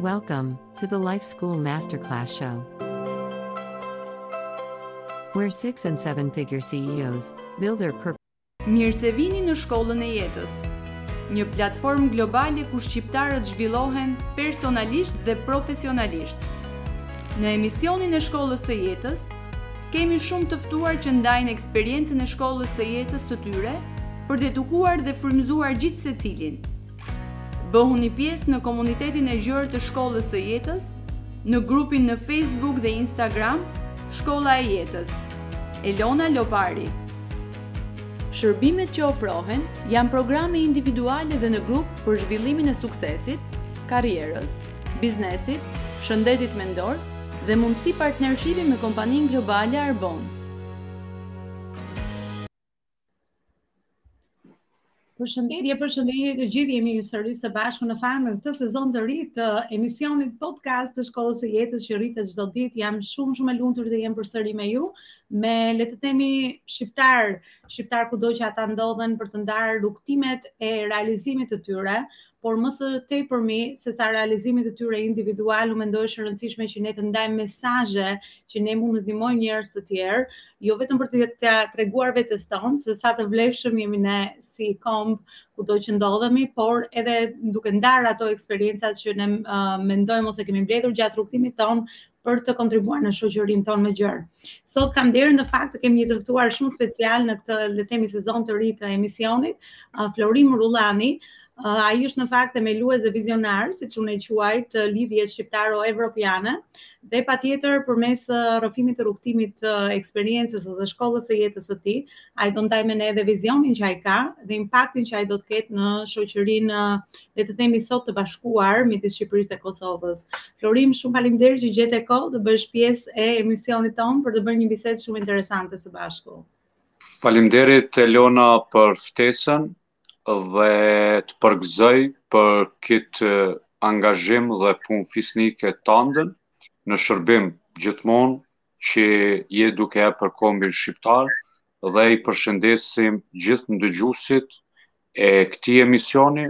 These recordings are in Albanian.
Welcome to the Life School Masterclass Show, where six and seven figure CEOs build their purpose. Mirë se vini në shkollën e jetës. Një platformë globale ku shqiptarët zhvillohen personalisht dhe profesionalisht. Në emisionin e shkollës së jetës kemi shumë të ftuar që ndajnë eksperiencën e shkollës së jetës së tyre për të edukuar dhe frymëzuar gjithë secilin. Bëhuni pjesë në komunitetin e gjerë të Shkollës së Jetës në grupin në Facebook dhe Instagram Shkolla e Jetës. Elona Lopari. Shërbimet që ofrohen janë programe individuale dhe në grup për zhvillimin e suksesit, karrierës, biznesit, shëndetit mendor dhe mundësi partnershipi me kompaninë globale Arbon. Përshëndetje, përshëndetje të gjithë jemi sërish së bashku në fakt në këtë sezon të ri të emisionit podcast të shkollës së jetës që rritet çdo ditë. Jam shumë shumë e lumtur të jem përsëri me ju, me le të themi shqiptar, shqiptar kudo që ata ndodhen për të ndarë rrugëtimet e realizimit të tyre, por më së tepërmi se sa realizimin e tyre individual, unë mendoj është e rëndësishme që ne të ndajmë mesazhe që ne mund të ndihmojmë njerëz të tjerë, jo vetëm për të treguar vetes tonë se sa të vlefshëm jemi ne si komb kudo që ndodhemi, por edhe duke ndarë ato eksperienca që ne uh, mendojmë ose kemi mbledhur gjatë rrugëtimit tonë për të kontribuar në shoqërinë tonë më gjerë. Sot kam nderin në fakt të kemi një të ftuar shumë special në këtë le të themi sezon të ri të emisionit, uh, Florim Rullani. Uh, ai është në fakt themelues dhe vizionar, siç unë e quaj, të Lidhjes Shqiptaro-Evropiane dhe patjetër përmes uh, rrëfimit të rrugëtimit të uh, eksperiencës dhe shkollës së jetës së tij, ai do ndaj me ne edhe vizionin që ai ka dhe impaktin që ai do të ketë në shoqërinë uh, le të themi sot të bashkuar midis Shqipërisë dhe Kosovës. Florim, shumë faleminderit që gjete kohë të bëhesh pjesë e emisionit tonë për të bërë një bisedë shumë interesante së bashku. Faleminderit Elona për ftesën dhe të përgëzoj për këtë angazhim dhe punë fisnike tandën në shërbim gjithmonë që je duke e për kombin shqiptar dhe i përshëndesim gjithë ndëgjuesit e këtij emisioni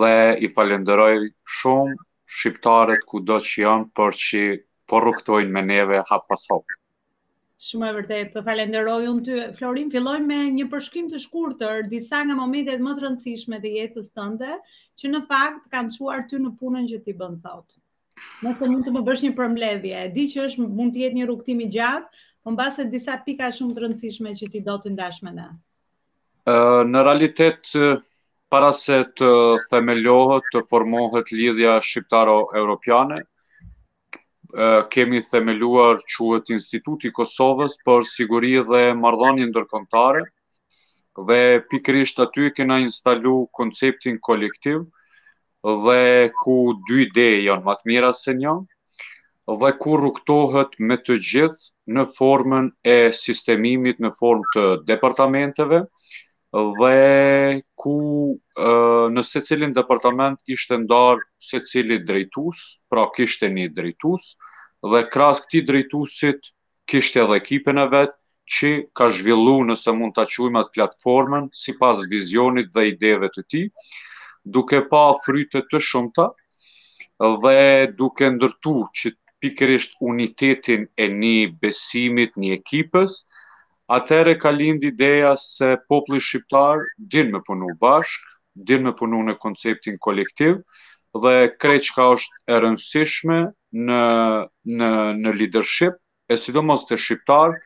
dhe i falenderoj shumë shqiptarët kudo që janë për që po rrugëtojnë me neve hap pas hap. Shumë e vërtetë, të falenderoj unë ty. Florim, fillojmë me një përshkrim të shkurtër, disa nga momentet më të rëndësishme të jetës tënde, që në fakt kanë çuar ty në punën që ti bën sot. Nëse mund të më bësh një përmbledhje, e di që është mund të jetë një rrugëtim i gjatë, po mbase disa pika shumë të rëndësishme që ti do t'i ndash me ne. Shumë Në realitet, para se të themelohet, të formohet lidhja shqiptaro-europiane, kemi themeluar quhet Instituti i Kosovës për siguri dhe marrëdhënie ndërkombëtare dhe pikërisht aty e kena instalu konceptin kolektiv dhe ku dy ide janë më të mira se një, dhe ku rrugëtohet me të gjithë në formën e sistemimit në formë të departamenteve, dhe ku në secilin departament ishte ndarë secili drejtues, pra kishte një drejtues, dhe krahas këtij drejtuesit kishte edhe ekipin e vet që ka zhvillu nëse mund ta quajmë atë platformën sipas vizionit dhe ideve të tij, duke pa fryte të shumta dhe duke ndërtu që pikërisht unitetin e një besimit, një ekipës, Atëherë ka lind ideja se populli shqiptar din me punu bashkë, din me punu në konceptin kolektiv dhe krejt çka është e rëndësishme në në në lidership e sidomos te shqiptarë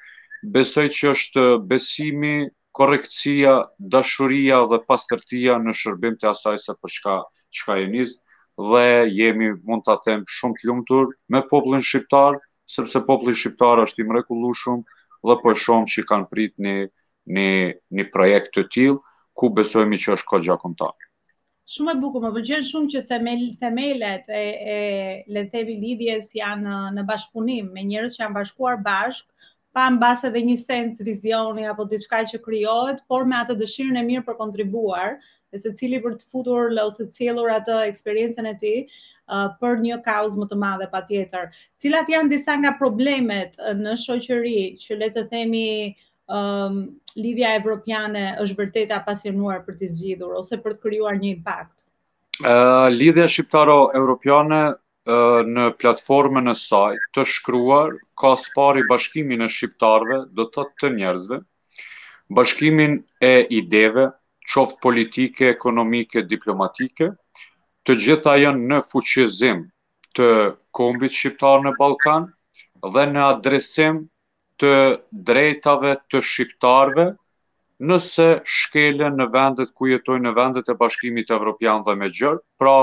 besoj që është besimi, korrektësia, dashuria dhe pastërtia në shërbim të asaj se për çka çka e nis dhe jemi mund ta them shumë të lumtur me popullin shqiptar sepse populli shqiptar është i mrekullueshëm dhe po e shohim që kanë prit një një një projekt të tillë ku besojmë që është goxha kombëtar. Shumë e bukur, më pëlqen shumë që themel, themelet e, e le të themi lidhjes janë në, në bashkëpunim me njerëz që janë bashkuar bashkë, pa mbase edhe një sens vizioni apo diçka që krijohet, por me atë dëshirën e mirë për kontribuar e secili për të futur ose të sjellur atë eksperiencën e tij për një kauzë më të madhe patjetër. Cilat janë disa nga problemet në shoqëri që le të themi um, lidhja evropiane është vërtet e apasionuar për të zgjidhur ose për të krijuar një impakt? Uh, lidhja shqiptaro-evropiane në platformën e saj të shkruar ka së pari bashkimin e shqiptarëve, do të thotë të njerëzve, bashkimin e ideve, qoftë politike, ekonomike, diplomatike, të gjitha janë në fuqizim të kombit shqiptar në Ballkan dhe në adresim të drejtave të shqiptarëve nëse shkelen në vendet ku jetojnë në vendet e Bashkimit Evropian dhe më gjerë, pra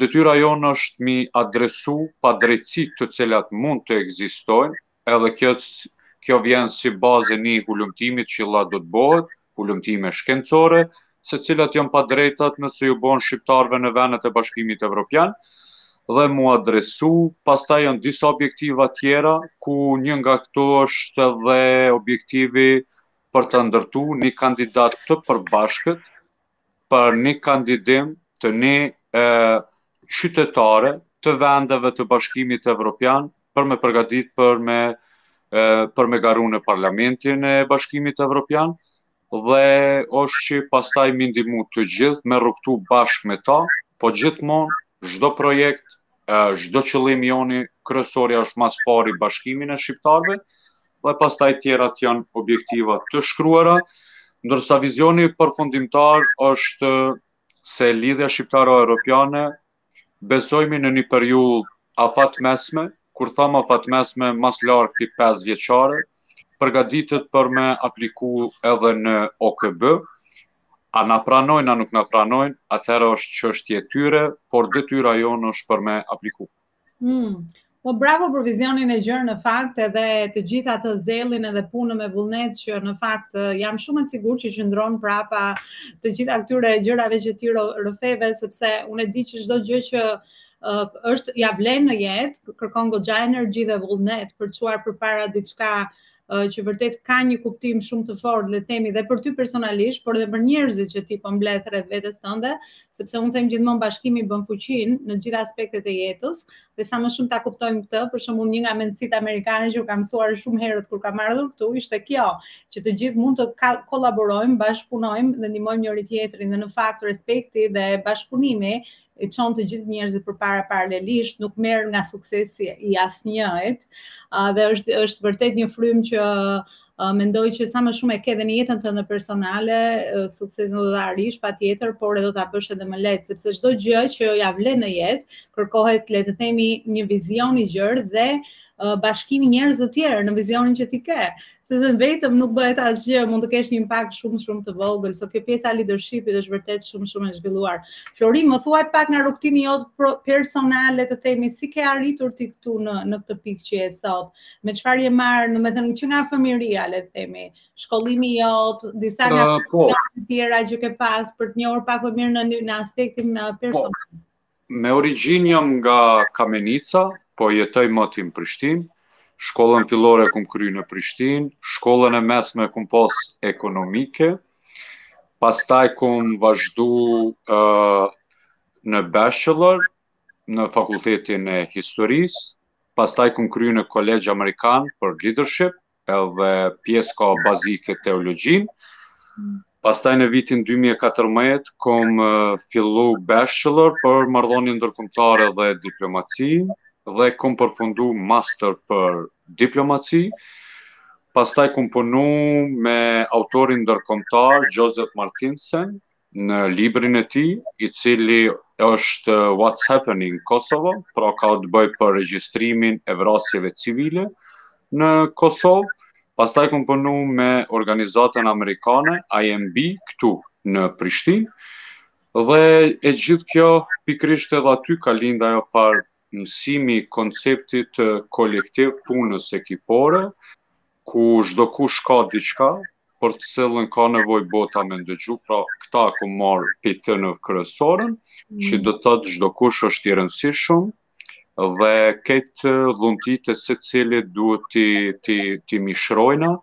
detyra jonë është m'i adresu padrejtësitë të cilat mund të ekzistojnë, edhe kjo vjen si bazë e një hulumtimit që illa do të bohet, hulumtime shkencore, se cilat janë padrejtësitë nëse ju bon shqiptarëve në vendet e Bashkimit Evropian dhe m'u adresu, pastaj janë disa objektiva tjera, ku një nga këto është edhe objektivi për ta ndërtu një kandidat të përbashkët, për një kandidim të një qytetare të vendeve të Bashkimit Evropian për me përgatit për me për me garu në parlamentin e Bashkimit Evropian dhe është që pastaj me i ndihmu të gjithë me rrugtu bashkë me ta, po gjithmonë çdo projekt çdo qëllim joni kryesori është ma s'pari bashkimin e shqiptarëve, dhe pastaj tjerat janë objektiva të shkruara, ndërsa vizioni përfundimtar është se lidhja shqiptaro-europiane besojmi në një periudhë afatmesme, kur tham afatmesme ma s'largti 5 vjeçare, përgaditet për me apliku edhe në OKB, A na pranojnë a nuk na pranojnë, atëherë është çështje e tyre, por detyra jonë është për me apliku. Mm. Po bravo për vizionin e gjërë në fakt edhe të gjitha atë zellin edhe punën me vullnet që në fakt jam shumë e sigurt që qëndron prapa të gjitha këtyre gjërave që ti rrëfeve sepse unë e di që çdo gjë që është ja vlen në jetë, kërkon goxha energji dhe vullnet për të çuar përpara diçka uh, që vërtet ka një kuptim shumë të fortë le të themi dhe për ty personalisht, por edhe për njerëzit që ti po mbledh rreth vetes tënde, sepse unë them gjithmonë bashkimi bën fuqinë në të gjitha aspektet e jetës dhe sa më shumë ta kuptojmë këtë, për shembull një nga mendësitë amerikane që unë kam mësuar shumë herët kur kam ardhur këtu ishte kjo, që të gjithë mund të kolaborojmë, bashkëpunojmë dhe ndihmojmë njëri tjetrin dhe në fakt respekti dhe bashkëpunimi i çon të gjithë njerëzit përpara paralelisht, nuk merr nga suksesi i asnjërit, dhe është është vërtet një frymë që mendoj që sa më shumë e ke dhe në jetën tënde personale, suksesin do ta arrish patjetër, por edhe do ta bësh edhe më lehtë, sepse çdo gjë që ja vlen në jetë, kërkohet le të themi një vizion i gjerë dhe bashkim me njerëz të tjerë në vizionin që ti ke. Sepse vetëm nuk bëhet asgjë, mund të kesh një impakt shumë shumë të vogël, so kjo pjesa e leadershipit është vërtet shumë shumë e zhvilluar. Florim, më thuaj pak nga rrugëtimi jot personal, le të themi, si ke arritur ti këtu në në këtë pikë që je sot? Me çfarë je marrë, do të thënë që nga fëmijëria, le të themi, shkollimi jot, disa nga uh, po. të tjera që ke pas për të njohur pak më mirë në në aspektin uh, po. personal. Po. Me origjinë jam nga Kamenica, po jetoj moti në Prishtinë. Shkollën fillore kum kry në Prishtinë, shkollën e mesme kum pas ekonomike. Pastaj kum vazhdu uh, në bachelor në fakultetin e historisë. Pastaj kum kry në Kolegj Amerikan për leadership edhe pjesë ka bazike teologjin. Mm. Pastaj në vitin 2014 kom fillu bachelor për marrëdhënie ndërkombëtare dhe diplomaci dhe kom përfundu master për diplomaci. Pastaj kum punu me autorin ndërkombëtar Joseph Martinsen, në librin e tij, i cili është What's Happening Kosovo, pra ka të bëjë për regjistrimin e vrasjeve civile në Kosovë, pastaj kom punu me organizatën amerikane, IMB, këtu në Prishtinë, dhe e gjithë kjo pikrisht edhe aty ka lind ajo farë mësimi i konceptit kolektiv punës ekipore, Ku çdokush ka diçka, për të cilën ka nevojë bota me ndëgju, pra këta kum marr pej atyne kryesoren, që do të thotë çdokush është i rëndësishëm dhe këto dhuntitë secili duhet t'i t'i t'i mishërojna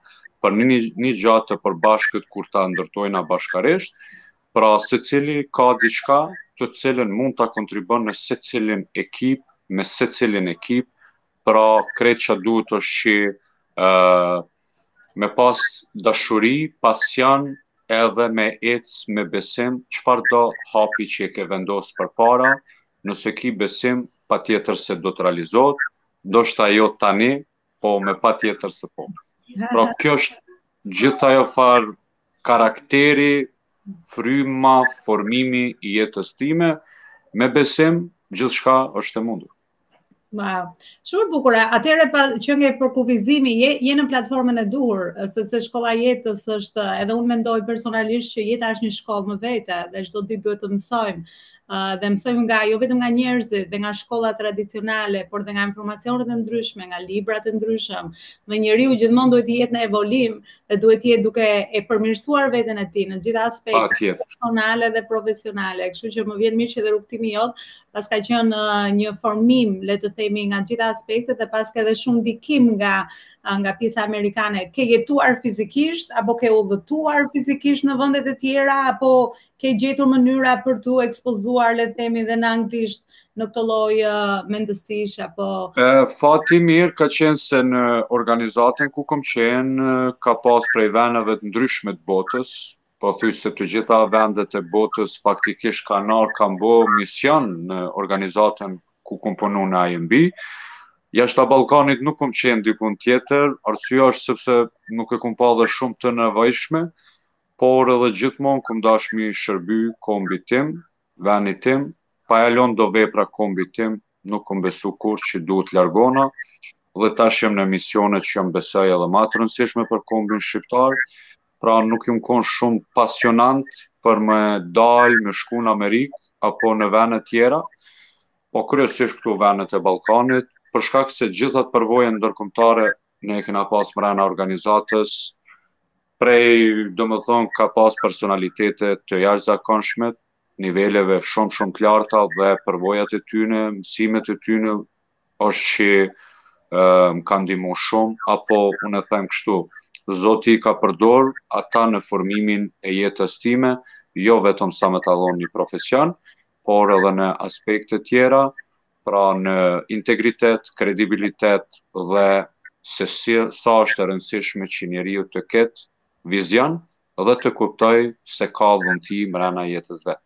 për një një gja të përbashkët kur ta ndërtojna bashkërisht. Pra secili ka diçka të cilën mund ta kontribon në secilin ekip, me secilin ekip pra krejt që duhet është që uh, me pas dashuri, pasion edhe me ec me besim çfarëdo hapi që e ke vendos përpara, nëse ki besim patjetër se do të realizohet, ndoshta jo tani, po me patjetër se po. Pra kjo është gjithë ajo farë karakteri, fryma, formimi i jetës time, me besim gjithçka është e mundur. Wow. Shumë e bukur. Atëherë pa që nga përkufizimi je je në platformën e duhur, sepse shkolla e jetës është edhe unë mendoj personalisht që jeta është një shkollë më vete dhe çdo ditë duhet të mësojmë uh, dhe mësojmë nga jo vetëm nga njerëzit dhe nga shkolla tradicionale, por dhe nga informacionet e ndryshme, nga librat e ndryshëm. Në njeriu gjithmonë duhet të jetë në evolim dhe duhet të jetë duke e përmirësuar veten e tij në të gjitha aspektet personale dhe profesionale. Kështu që më vjen mirë që dhe rrugtimi jot paska qenë një formim, le të themi, nga të gjitha aspektet dhe paska edhe shumë ndikim nga nga pjesa amerikane. Ke jetuar fizikisht apo ke udhëtuar fizikisht në vendet e tjera apo ke gjetur mënyra për t'u ekspozuar, le të themi, dhe në anglisht në këtë lloj mendësish apo Fati i mirë ka qenë se në organizatën ku kom qenë ka pas prej venave të ndryshme të botës, Pothuj se të gjitha vendet e botës faktikisht kanë ardh kanë bo mision në organizatën ku kum punu në IMB. Jashta Ballkanit nuk kum qenë dikun tjetër, arsyeja është sepse nuk e kum pa dhe shumë të nevojshme, por edhe gjithmonë kum dash mi shërby kombit tim, venit tim, pa ja lon do vepra kombit tim nuk kom besu kurrë që duhet t'largona, dhe tash jam në misionet që jam besoj edhe ma të rëndësishme për kombin shqiptar, pra nuk jam kon shumë pasionant për me dalë, me shku në Amerikë, apo në vene tjera, po kryesisht këtu venet e Ballkanit, për shkak se gjithat përvojën ndërkombëtare ne e kena pas mrena organizatës, prej, domethënë, ka pas personalitete të jashtëzakonshme, niveleve shumë shumë të larta dhe përvojat e tyne, mësimet e tyne është që më kanë ndihmu shumë, apo unë e them kështu, Zoti i ka përdor ata në formimin e jetës time, jo vetëm sa me ta dhonë një profesion, por edhe në aspekte tjera, pra në integritet, kredibilitet dhe se si, sa është e rëndësishme që njeriu të ketë vizion dhe të kuptoj se ka dhunti mrena jetës vet.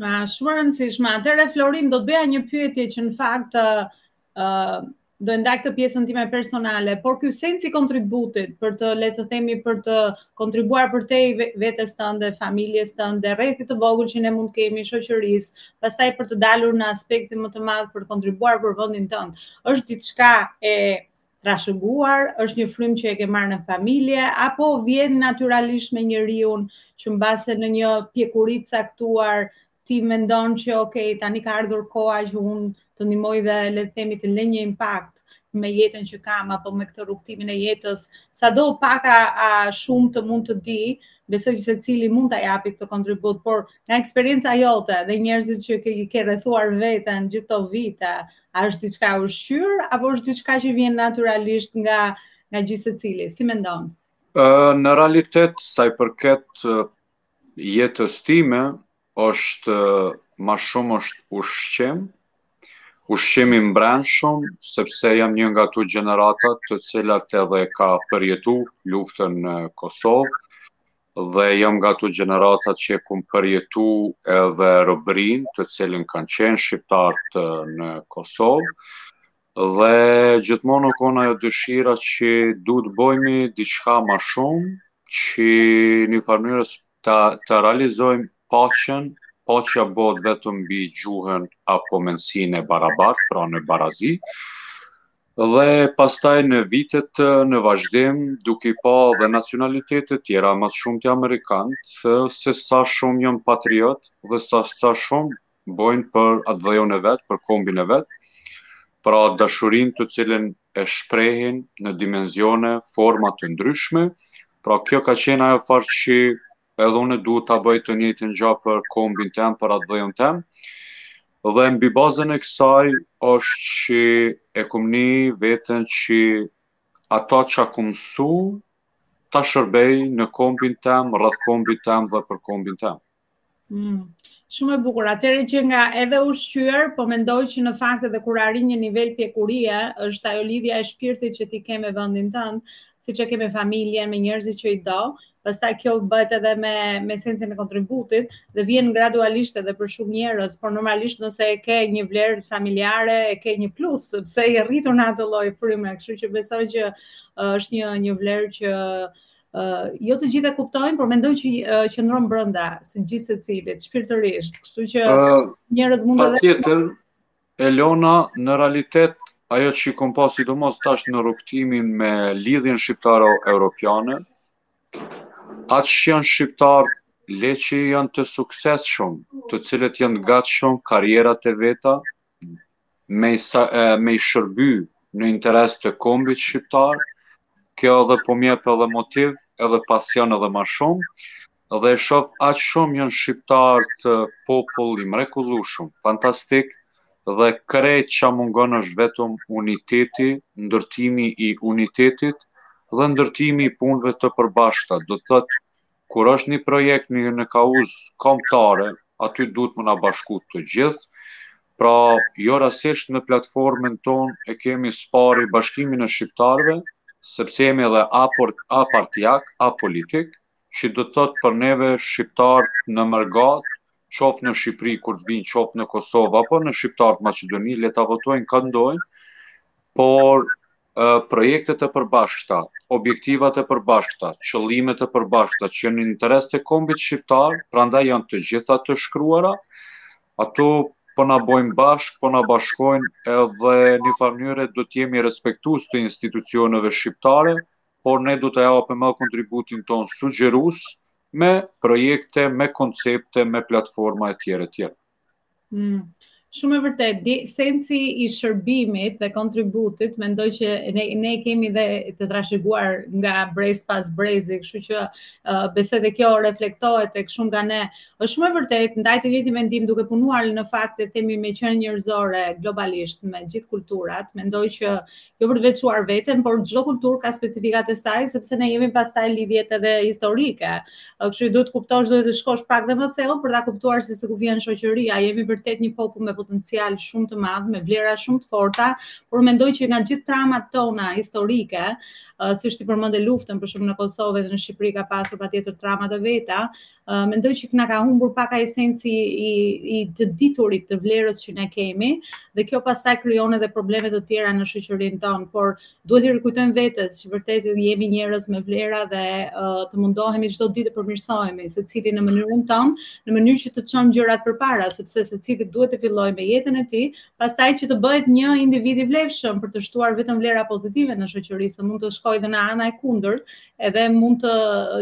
Shumë e rëndësishme. Atëherë Florim do të bëja një pyetje që në fakt ë uh, do e ndaj këtë pjesën time personale, por ky sens i kontributit për të le të themi për të kontribuar përtej vetes tënde, familjes tënde, rrethit të vogël që ne mund të kemi shoqërisë, pastaj për të dalur në aspektin më të madh për të kontribuar për vendin tënd. Është diçka e trashëguar, është një frymë që e ke marrë në familje, apo vjen natyralisht me njeriun që mbase në një pjekuri të caktuar ti mendon që ok, tani ka ardhur koha që unë të ndihmoj dhe le të themi të lë një impakt me jetën që kam apo me këtë rrugëtimin e jetës, sado pak a, a shumë të mund të di, besoj që secili mund ta japi këtë kontribut, por nga eksperienca jote dhe njerëzit që ke, ke rrethuar veten gjithë këto vite, A është diçka e ushqyer apo është diçka që vjen natyralisht nga nga gjithsecili? Si mendon? Ë në realitet sa i përket jetës time është ma shumë është ushqim. Ushqim i mbrendshëm sepse jam një nga ato gjeneratat të cilat edhe ka përjetu luftën në Kosovë dhe jam nga ato gjeneratat që e kum përjetu edhe robërin në cilën kanë qenë shqiptarët në Kosovë dhe gjithmonë u kon ajo dëshira që duhet bojmi diçka ma shumë që në njëfarë mënyre ta realizojmë paqen, paqja bëhet vetëm mbi gjuhën apo mendësinë e barabart, pra në barazi, Dhe pastaj në vitet në vazhdim, duke i pa edhe nacionalitetet tjera, ma së shumti amerikanët, se sa shumë jon patriotë dhe sa sa shumë bojnë për atdheun e vet, për kombin e vet, pra dashurinë të cilën e shprehin në dimenzione, forma të ndryshme, pra kjo ka qenë ajo farë që edhe unë duhet ta bëj të njëjtën gjë për kombin tem, për atdheun tem. Dhe mbi bazën e kësaj është që e kum ni veten që ata çka kum msu, ta shërbej në kombin tem, rreth kombin tem dhe për kombin tem. Mm. Shumë e bukur. Atëherë qenka edhe ushqyer, po mendoj që në fakt edhe kur arrin një nivel pjekurie, është ajo lidhja e shpirtit që ti ke me vendin tënd, siç e ke me familjen, me njerëzit që i do, pastaj kjo bëhet edhe me me sensin e kontributit dhe vjen gradualisht edhe për shumë njerëz, por normalisht nëse e ke një vlerë familjare, e ke një plus sepse je rritur në atë lloj fryme, kështu që besoj që uh, është një një vlerë që uh, jo të gjithë e kuptojnë, por mendoj që uh, qëndron brenda te gjithsecilit shpirtërisht, kështu që uh, njerëz mund të Patjetër, Elona, në realitet ajo që që kom pa sidomos tash në rrugtimin me lidhjen shqiptaro europiane, aq janë shqiptarë le që janë të suksesshëm, të cilët janë të gatshëm karrierat e veta, me, e, me i shërby në interes të kombit shqiptar, kjo edhe po m'jep edhe motiv, edhe pasion edhe ma shumë, dhe e shof aq shumë janë shqiptarët popull i mrekullueshëm, fantastik dhe krejt çka mungon është vetëm uniteti, ndërtimi i unitetit dhe ndërtimi i punëve të përbashkëta, do të thotë kur është një projekt një kauzë kombëtare, aty duhet me na bashku të gjithë, pra jo rastësisht në platformën tonë e kemi s'pari bashkimin e shqiptarëve, sepse jemi edhe apartiak, apolitik, që do të thotë për neve shqiptarët në mërgatë, qoftë në Shqipëri kur të vinë, qoftë në Kosovë, apo në shqiptarët Maqedoni, le ta votojnë kënd dojnë, por projektet e përbashkëta, objektivat e përbashkëta, qëllimet e përbashkëta që janë në interes të kombit shqiptar, prandaj janë të gjitha të shkruara, ato po na bojnë bashkë, po na bashkojnë edhe një farë mënyre do të jemi respektues të institucioneve shqiptare, por ne do të japim edhe kontributin tonë sugjerues me projekte, me koncepte, me platforma e tjera e tjera. Mm. Shumë e vërtetë, dhe sensi i shërbimit dhe kontributit, mendoj që ne, ne e kemi dhe të trashëguar nga brez pas brezi, kështu që uh, besoj edhe kjo reflektohet te shumë nga ne. është shumë e vërtetë, ndaj të njëjtin mendim duke punuar në fakt edhe me qenie njerëzore globalisht me gjithë kulturat, mendoj që jo për të veçuar veten, por çdo kulturë ka specifikat e saj, sepse ne jemi pastaj lidhjet edhe historike. Kështu që duhet të kuptosh, duhet të shkosh pak dhe më thellë për ta kuptuar se si ku vjen shoqëria. Jemi vërtet një popull me potencial shumë të madh, me vlera shumë të forta, por mendoj që nga gjithë traumat tona historike, siç ti përmendë luftën për shembull në Kosovë dhe në Shqipëri ka pasur patjetër trauma të veta, mendoj që na ka humbur pak sensi i, i të diturit të vlerës që ne kemi, dhe kjo pastaj krijon edhe probleme të tjera në shoqërinë tonë, por duhet t'i rikujtojmë vetes që vërtet jemi njerëz me vlera dhe uh, të mundohemi çdo ditë të përmirësohemi, secili në mënyrën tonë, në mënyrë që të çojmë gjërat përpara, sepse secili duhet të fillojë me jetën e tij, pastaj që të bëhet një individ i vlefshëm për të shtuar vetëm vlera pozitive në shoqëri, se mund të shkojë dhe në anën e kundërt, edhe mund të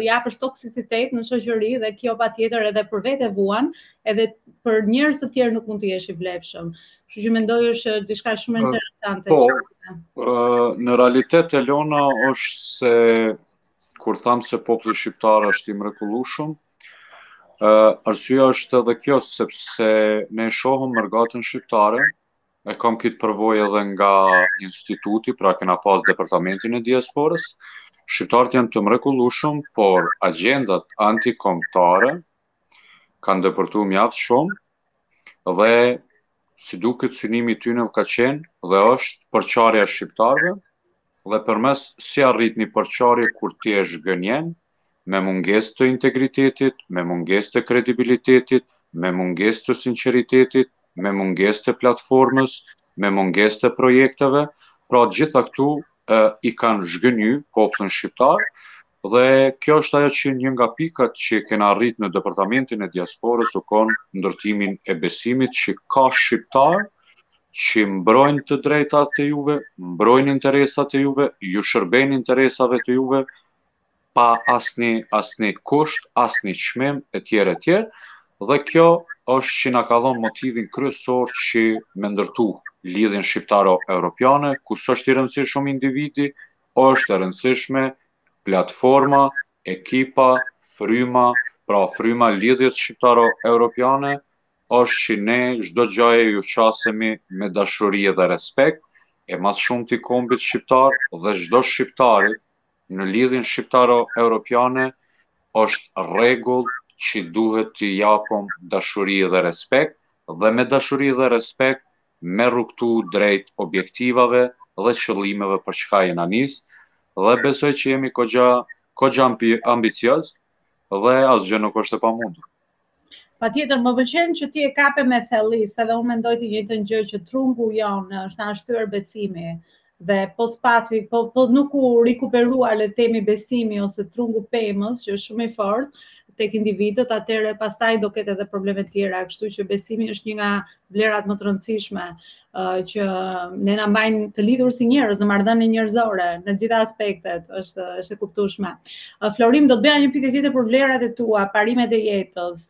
japësh toksicitet në shoqëri dhe kjo patjetër edhe për vete vuan, edhe për njerëz të tjerë nuk mund të jesh i vlefshëm. Kështu që mendoj është diçka shumë interesante. Po, në realitet Elona është se kur tham se populli shqiptar është i mrekullueshëm, ë arsyeja është edhe kjo sepse ne shohëm mërgatën shqiptare, E kam këtë përvojë edhe nga instituti, pra kena pas departamentin e diasporës. Shqiptarët janë të mrekullueshëm, por agjendat antikombëtare kanë depërtu mjaft shumë dhe si duket synimi i tyre ka qenë dhe është përçarja e shqiptarëve dhe përmes si arrin një përçarje kur ti e zhgënjen me mungesë të integritetit, me mungesë të kredibilitetit, me mungesë të sinqeritetit, me mungesë të platformës, me mungesë të projekteve, pra të gjitha këto i kanë zhgënjy popullin shqiptar dhe kjo është ajo që një nga pikat që kena arrit në departamentin e diasporës u konë ndërtimin e besimit që ka shqiptarë që mbrojnë të drejtat e juve, mbrojnë interesat e juve, ju shërbejnë interesave të juve, pa asni asni kusht, asni çmim etj etj dhe kjo është që na ka dhonë motivin kryesor që me ndërtu lidhjen shqiptaro europiane ku s'është i rëndësishëm individi po është e rëndësishme platforma ekipa fryma pra fryma e lidhjes shqiptaro europiane është që ne çdo gjaje ju qasemi me dashuri dhe respekt e ma s'shumti kombit shqiptar dhe çdo shqiptarit në lidhjen shqiptaro europiane është rregull që duhet t'i japum dashuri dhe respekt dhe me dashuri dhe respekt me rrugtu drejt objektivave dhe qëllimeve për çka jena nis dhe besoj që jemi goxha goxha ambicioz dhe asgjë nuk është e pamundur. Patjetër, më pëlqen që ti e kape me thellësi, edhe unë mendoj të njëjtën gjë që trungu jonë është në njëfarë mënyre besimi dhe po s'pati, po, po nuk u rikuperua le të themi besimi ose trungu i pemës që është shumë i fortë tek individët, atëherë pastaj do ketë edhe probleme të tjera, kështu që besimi është një nga vlerat më të rëndësishme që ne na mbajnë të lidhur si njerëz në marrëdhënie njerëzore në të gjitha aspektet, është është e kuptueshme. Florim do të bëja një pyetje tjetër për vlerat e tua, parimet e jetës,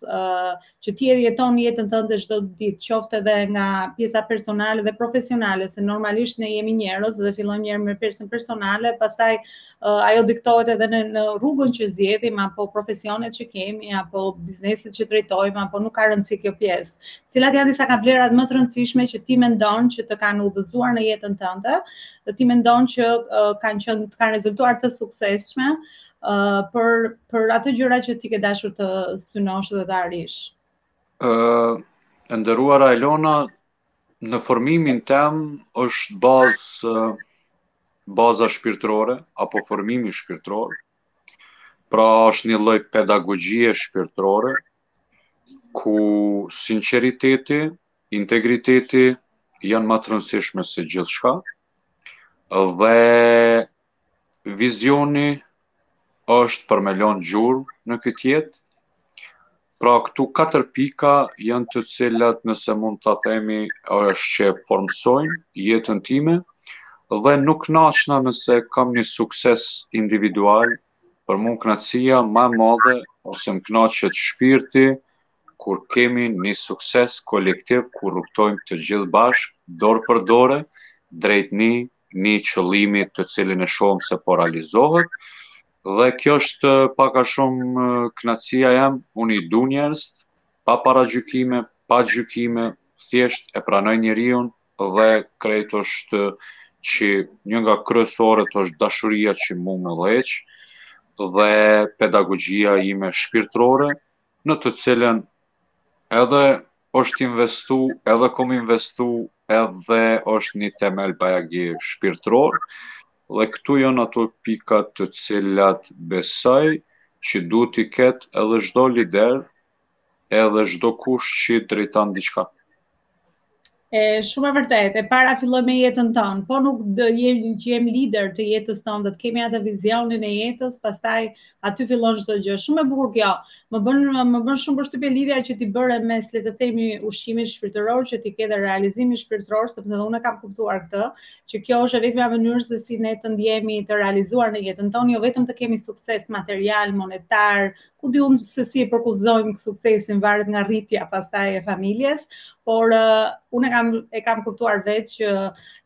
që ti e jeton jetën tënde çdo ditë, qoftë edhe nga pjesa personale dhe profesionale, se normalisht ne jemi njerëz dhe fillojmë një herë me pjesën personale, pastaj uh, ajo diktohet edhe në, në rrugën që zgjedhim apo profesionet që kemi apo bizneset që drejtojmë apo nuk ka rëndësi kjo pjesë. Cilat janë disa nga vlerat më të rëndësishme që ti mendon që të kanë udhëzuar në jetën tënde, dhe ti mendon që uh, kanë qenë të kanë rezultuar të suksesshme uh, për për ato gjëra që ti ke dashur të synosh dhe të arrish. Ë uh, e nderuara Elona, në formimin tem është bazë uh, baza shpirtërore apo formimi shpirtëror. Pra është një lloj pedagogjie shpirtërore ku sinqeriteti, integriteti janë ma të rëndësishme se gjithçka dhe vizioni është për me lanë gjurmë në këtë jetë Pra këto katër pika janë të cilat nëse mund ta themi është që formësojnë jetën time dhe nuk kënaqna nëse kam një sukses individual, për mua kënaqësia ma e madhe ose më kënaqet shpirti kur kemi një sukses kolektiv kur rrugëtojmë të gjithë bashkë dorë për dore drejt një një qëllimi të cilin e shohim se po realizohet Dhe kjo është pak a shumë kënaqësia jeme, unë i du njerëzit, pa paragjykime, pa gjykime, thjesht e pranoj njeriun dhe krejt është që një nga kryesoret është dashuria që mu më udhëheq dhe pedagogjia ime shpirtërore në të cilën edhe është investu, edhe kom investu, edhe është një temel bajagi shpirtëror, dhe këto janë ato pika të cilat besoj që duhet t'i ketë edhe çdo lider, edhe çdo kush që drejton diçka. E shumë e vërtetë, e para fillojmë me jetën tonë, po nuk do jemi që jemi lider të jetës tonë, dhe të kemi atë vizionin e jetës, pastaj aty fillon çdo gjë. Shumë e bukur kjo. Më bën më bën shumë përshtypje lidhja që ti bëre mes le të themi ushqimit shpirtëror që ti ke dhe realizimit shpirtëror, sepse dhe unë e kam kuptuar këtë, që kjo është e vetmja mënyrë se si ne të ndihemi të realizuar në jetën tonë, jo vetëm të kemi sukses material, monetar, ku di unë se si e përkufizojmë suksesin varet nga rritja pastaj e familjes, por uh, unë e kam kuptuar vetë që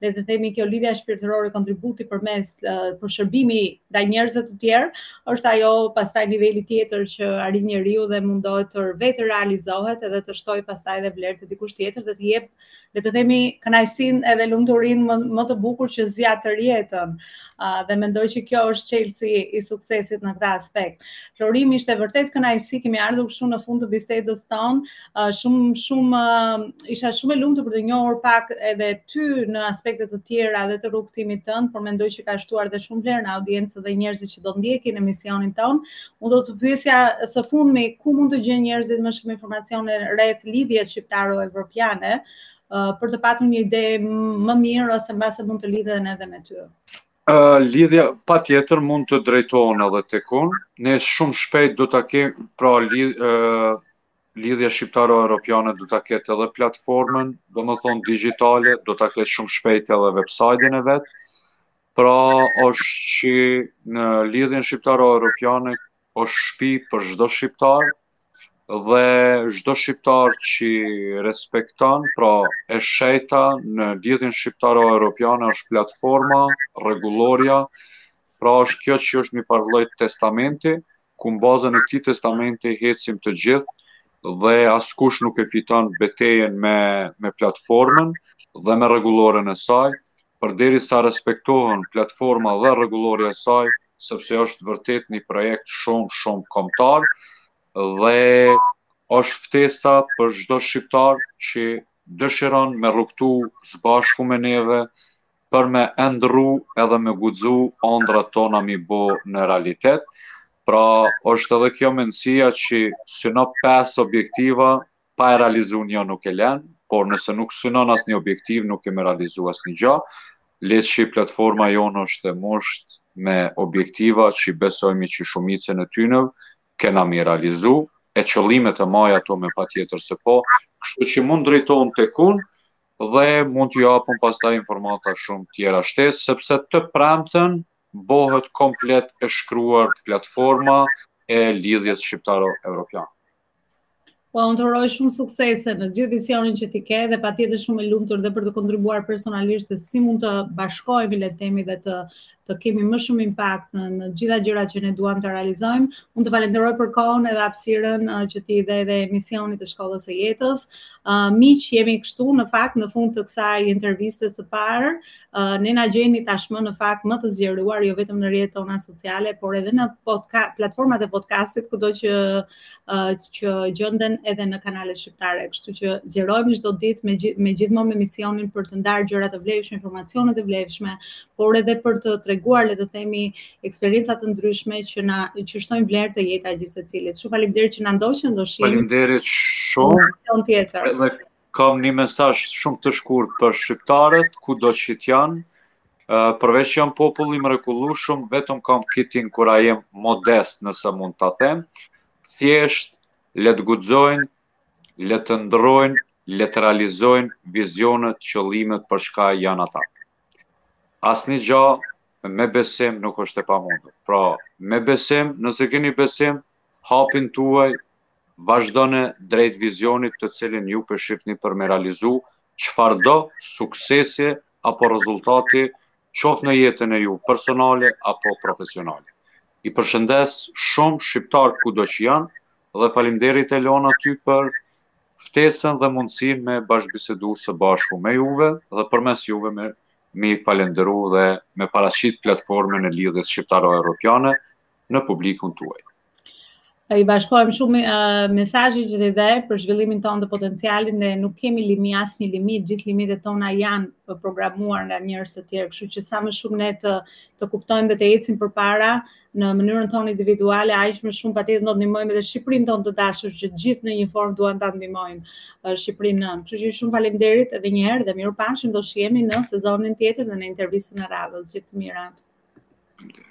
le të themi kjo lidhja shpirtërore kontributi përmes uh, për shërbimi ndaj njerëzve të tjerë është ajo pastaj niveli tjetër që arrin njeriu dhe mundohet të vetërealizohet edhe të shtojë pastaj edhe vlerë te dikush tjetër dhe të jep le të themi kënaqësinë edhe lumturinë më, më të bukur që zgjat tërë jetën uh, dhe mendoj që kjo është çelësi i suksesit në këtë aspekt. Florim ishte vërtet kënaqësi, kemi ardhur kështu në fund të bisedës tonë, uh, shumë, shumë, uh, isha shumë e lumtur për të njohur pak edhe ty në aspekte të tjera dhe të rrugëtimit tënd, por mendoj që ka shtuar dhe shumë vlerë në audiencë dhe njerëzit që do ndjekin emisionin tonë, Unë do të pyesja së fundmi ku mund të gjejnë njerëzit më shumë informacione rreth lidhjes shqiptaro-evropiane uh, për të patur një ide më mirë ose mbase mund të lidhen edhe me ty. Uh, lidhja patjetër mund të drejtohen edhe tek unë, ne shumë shpejt do të kemë pra lidh, uh, lidhja shqiptaro-europiane do të ketë edhe platformën, domethënë digitale, do të ketë shumë shpejt edhe website-in e vet, Pra është që në lidhjen shqiptaro-europiane është shpi për çdo shqiptar dhe çdo shqiptar që respekton, pra e shenjta në lidhjen shqiptaro-europiane është platforma, rregullorja, pra është kjo që është një farë testamenti, ku në bazën e këtij testamenti hecim të gjithë dhe askush nuk e fiton betejën me me platformën dhe me rregulloren e saj, përderisa respektohen platforma dhe rregullorja e saj, sepse është vërtet një projekt shumë shumë kombëtar dhe është ftesa për çdo shqiptar që dëshiron me rrugtu së bashku me neve për me ëndrru edhe me guxu ondrat tona m'i bo në realitet, pra është edhe kjo mendësia që syno pesë objektiva, pa e realizu një nuk e len, por nëse nuk synon asnjë objektiv, nuk ke me realizu asnjë gja, le që platforma jonë është e mushtë me objektiva që besojmi që shumicën e tyne, kena m'i realizu, e qëllimet e maj ato me patjetër se po, kështu që mund drejton tek unë, dhe mund t'ju japun pastaj informata shumë tjera shtesë, sepse të premten bëhet komplet e shkruar platforma e lidhjes shqiptaro europiane. Po, unë të uroj shumë suksese në gjithë vizionin që ti ke dhe patjetër shumë e lumtur dhe për të kontribuar personalisht se si mund të bashkojmë le të themi dhe të të kemi më shumë impakt në në gjitha gjërat që ne duam të realizojmë. Unë të falenderoj për kohën edhe hapësirën uh, që ti dhe edhe emisionit të shkollës së jetës. Uh, miq, jemi kështu në fakt në fund të kësaj interviste së parë. Uh, ne na gjeni tashmë në fakt më të zgjeruar jo vetëm në rrjetet tona sociale, por edhe në podcast, platformat e podcastit kudo që uh, që gjenden edhe në kanalet shqiptare, kështu që zgjerohemi çdo ditë me gjithë me gjithmonë me misionin për të ndarë gjëra të vlefshme, informacione të vlefshme, por edhe për të treguar le të themi eksperienca të ndryshme që na që shtojnë vlerë te jeta e gjithsecilit. Shumë faleminderit që na ndoqët, do shihemi. Faleminderit shumë. Në tjetër. Dhe Kam një mesazh shumë të shkurt për shqiptarët, kudo që të janë, përveç që janë popull i mrekullueshëm, vetëm kam këtë inkurajim modest, nëse mund ta them, thjesht le të guxojnë, le të ëndrrojnë, le të realizojnë vizionet, qëllimet për çka janë ata. Asnjë gjë me besim nuk është e pamundur. Pra, me besim, nëse keni besim, hapin tuaj vazhdoni drejt vizionit të cilin ju po e shifni për me realizu çfarëdo suksesi apo rezultati qoftë në jetën e juve personale apo profesionale. I përshëndes shumë shqiptarët kudo që janë dhe faleminderit Elona ty për ftesën dhe mundësinë me bashkëbisedu së bashku me juve dhe përmes juve me mi falenderu dhe me paraqit platformën e Lidhjes Shqiptaro-Europiane në publikun tuaj. I bashkohem shumë uh, mesazhit që dhe për zhvillimin tonë të potencialin dhe nuk kemi limi asnjë limit, gjithë limitet tona janë programuar nga njerëz të tjerë, kështu që sa më shumë ne të të kuptojmë dhe të ecim përpara në mënyrën tonë individuale, aq më shumë patjetër do të ndihmojmë edhe Shqipërinë tonë të dashur që të gjithë në një formë duan ta ndihmojmë uh, Shqipërinë nënë. Kështu që shumë faleminderit edhe një herë dhe mirupafshim do shihemi në sezonin tjetër dhe në intervistën e radhës. Gjithë të mirat. Thank you.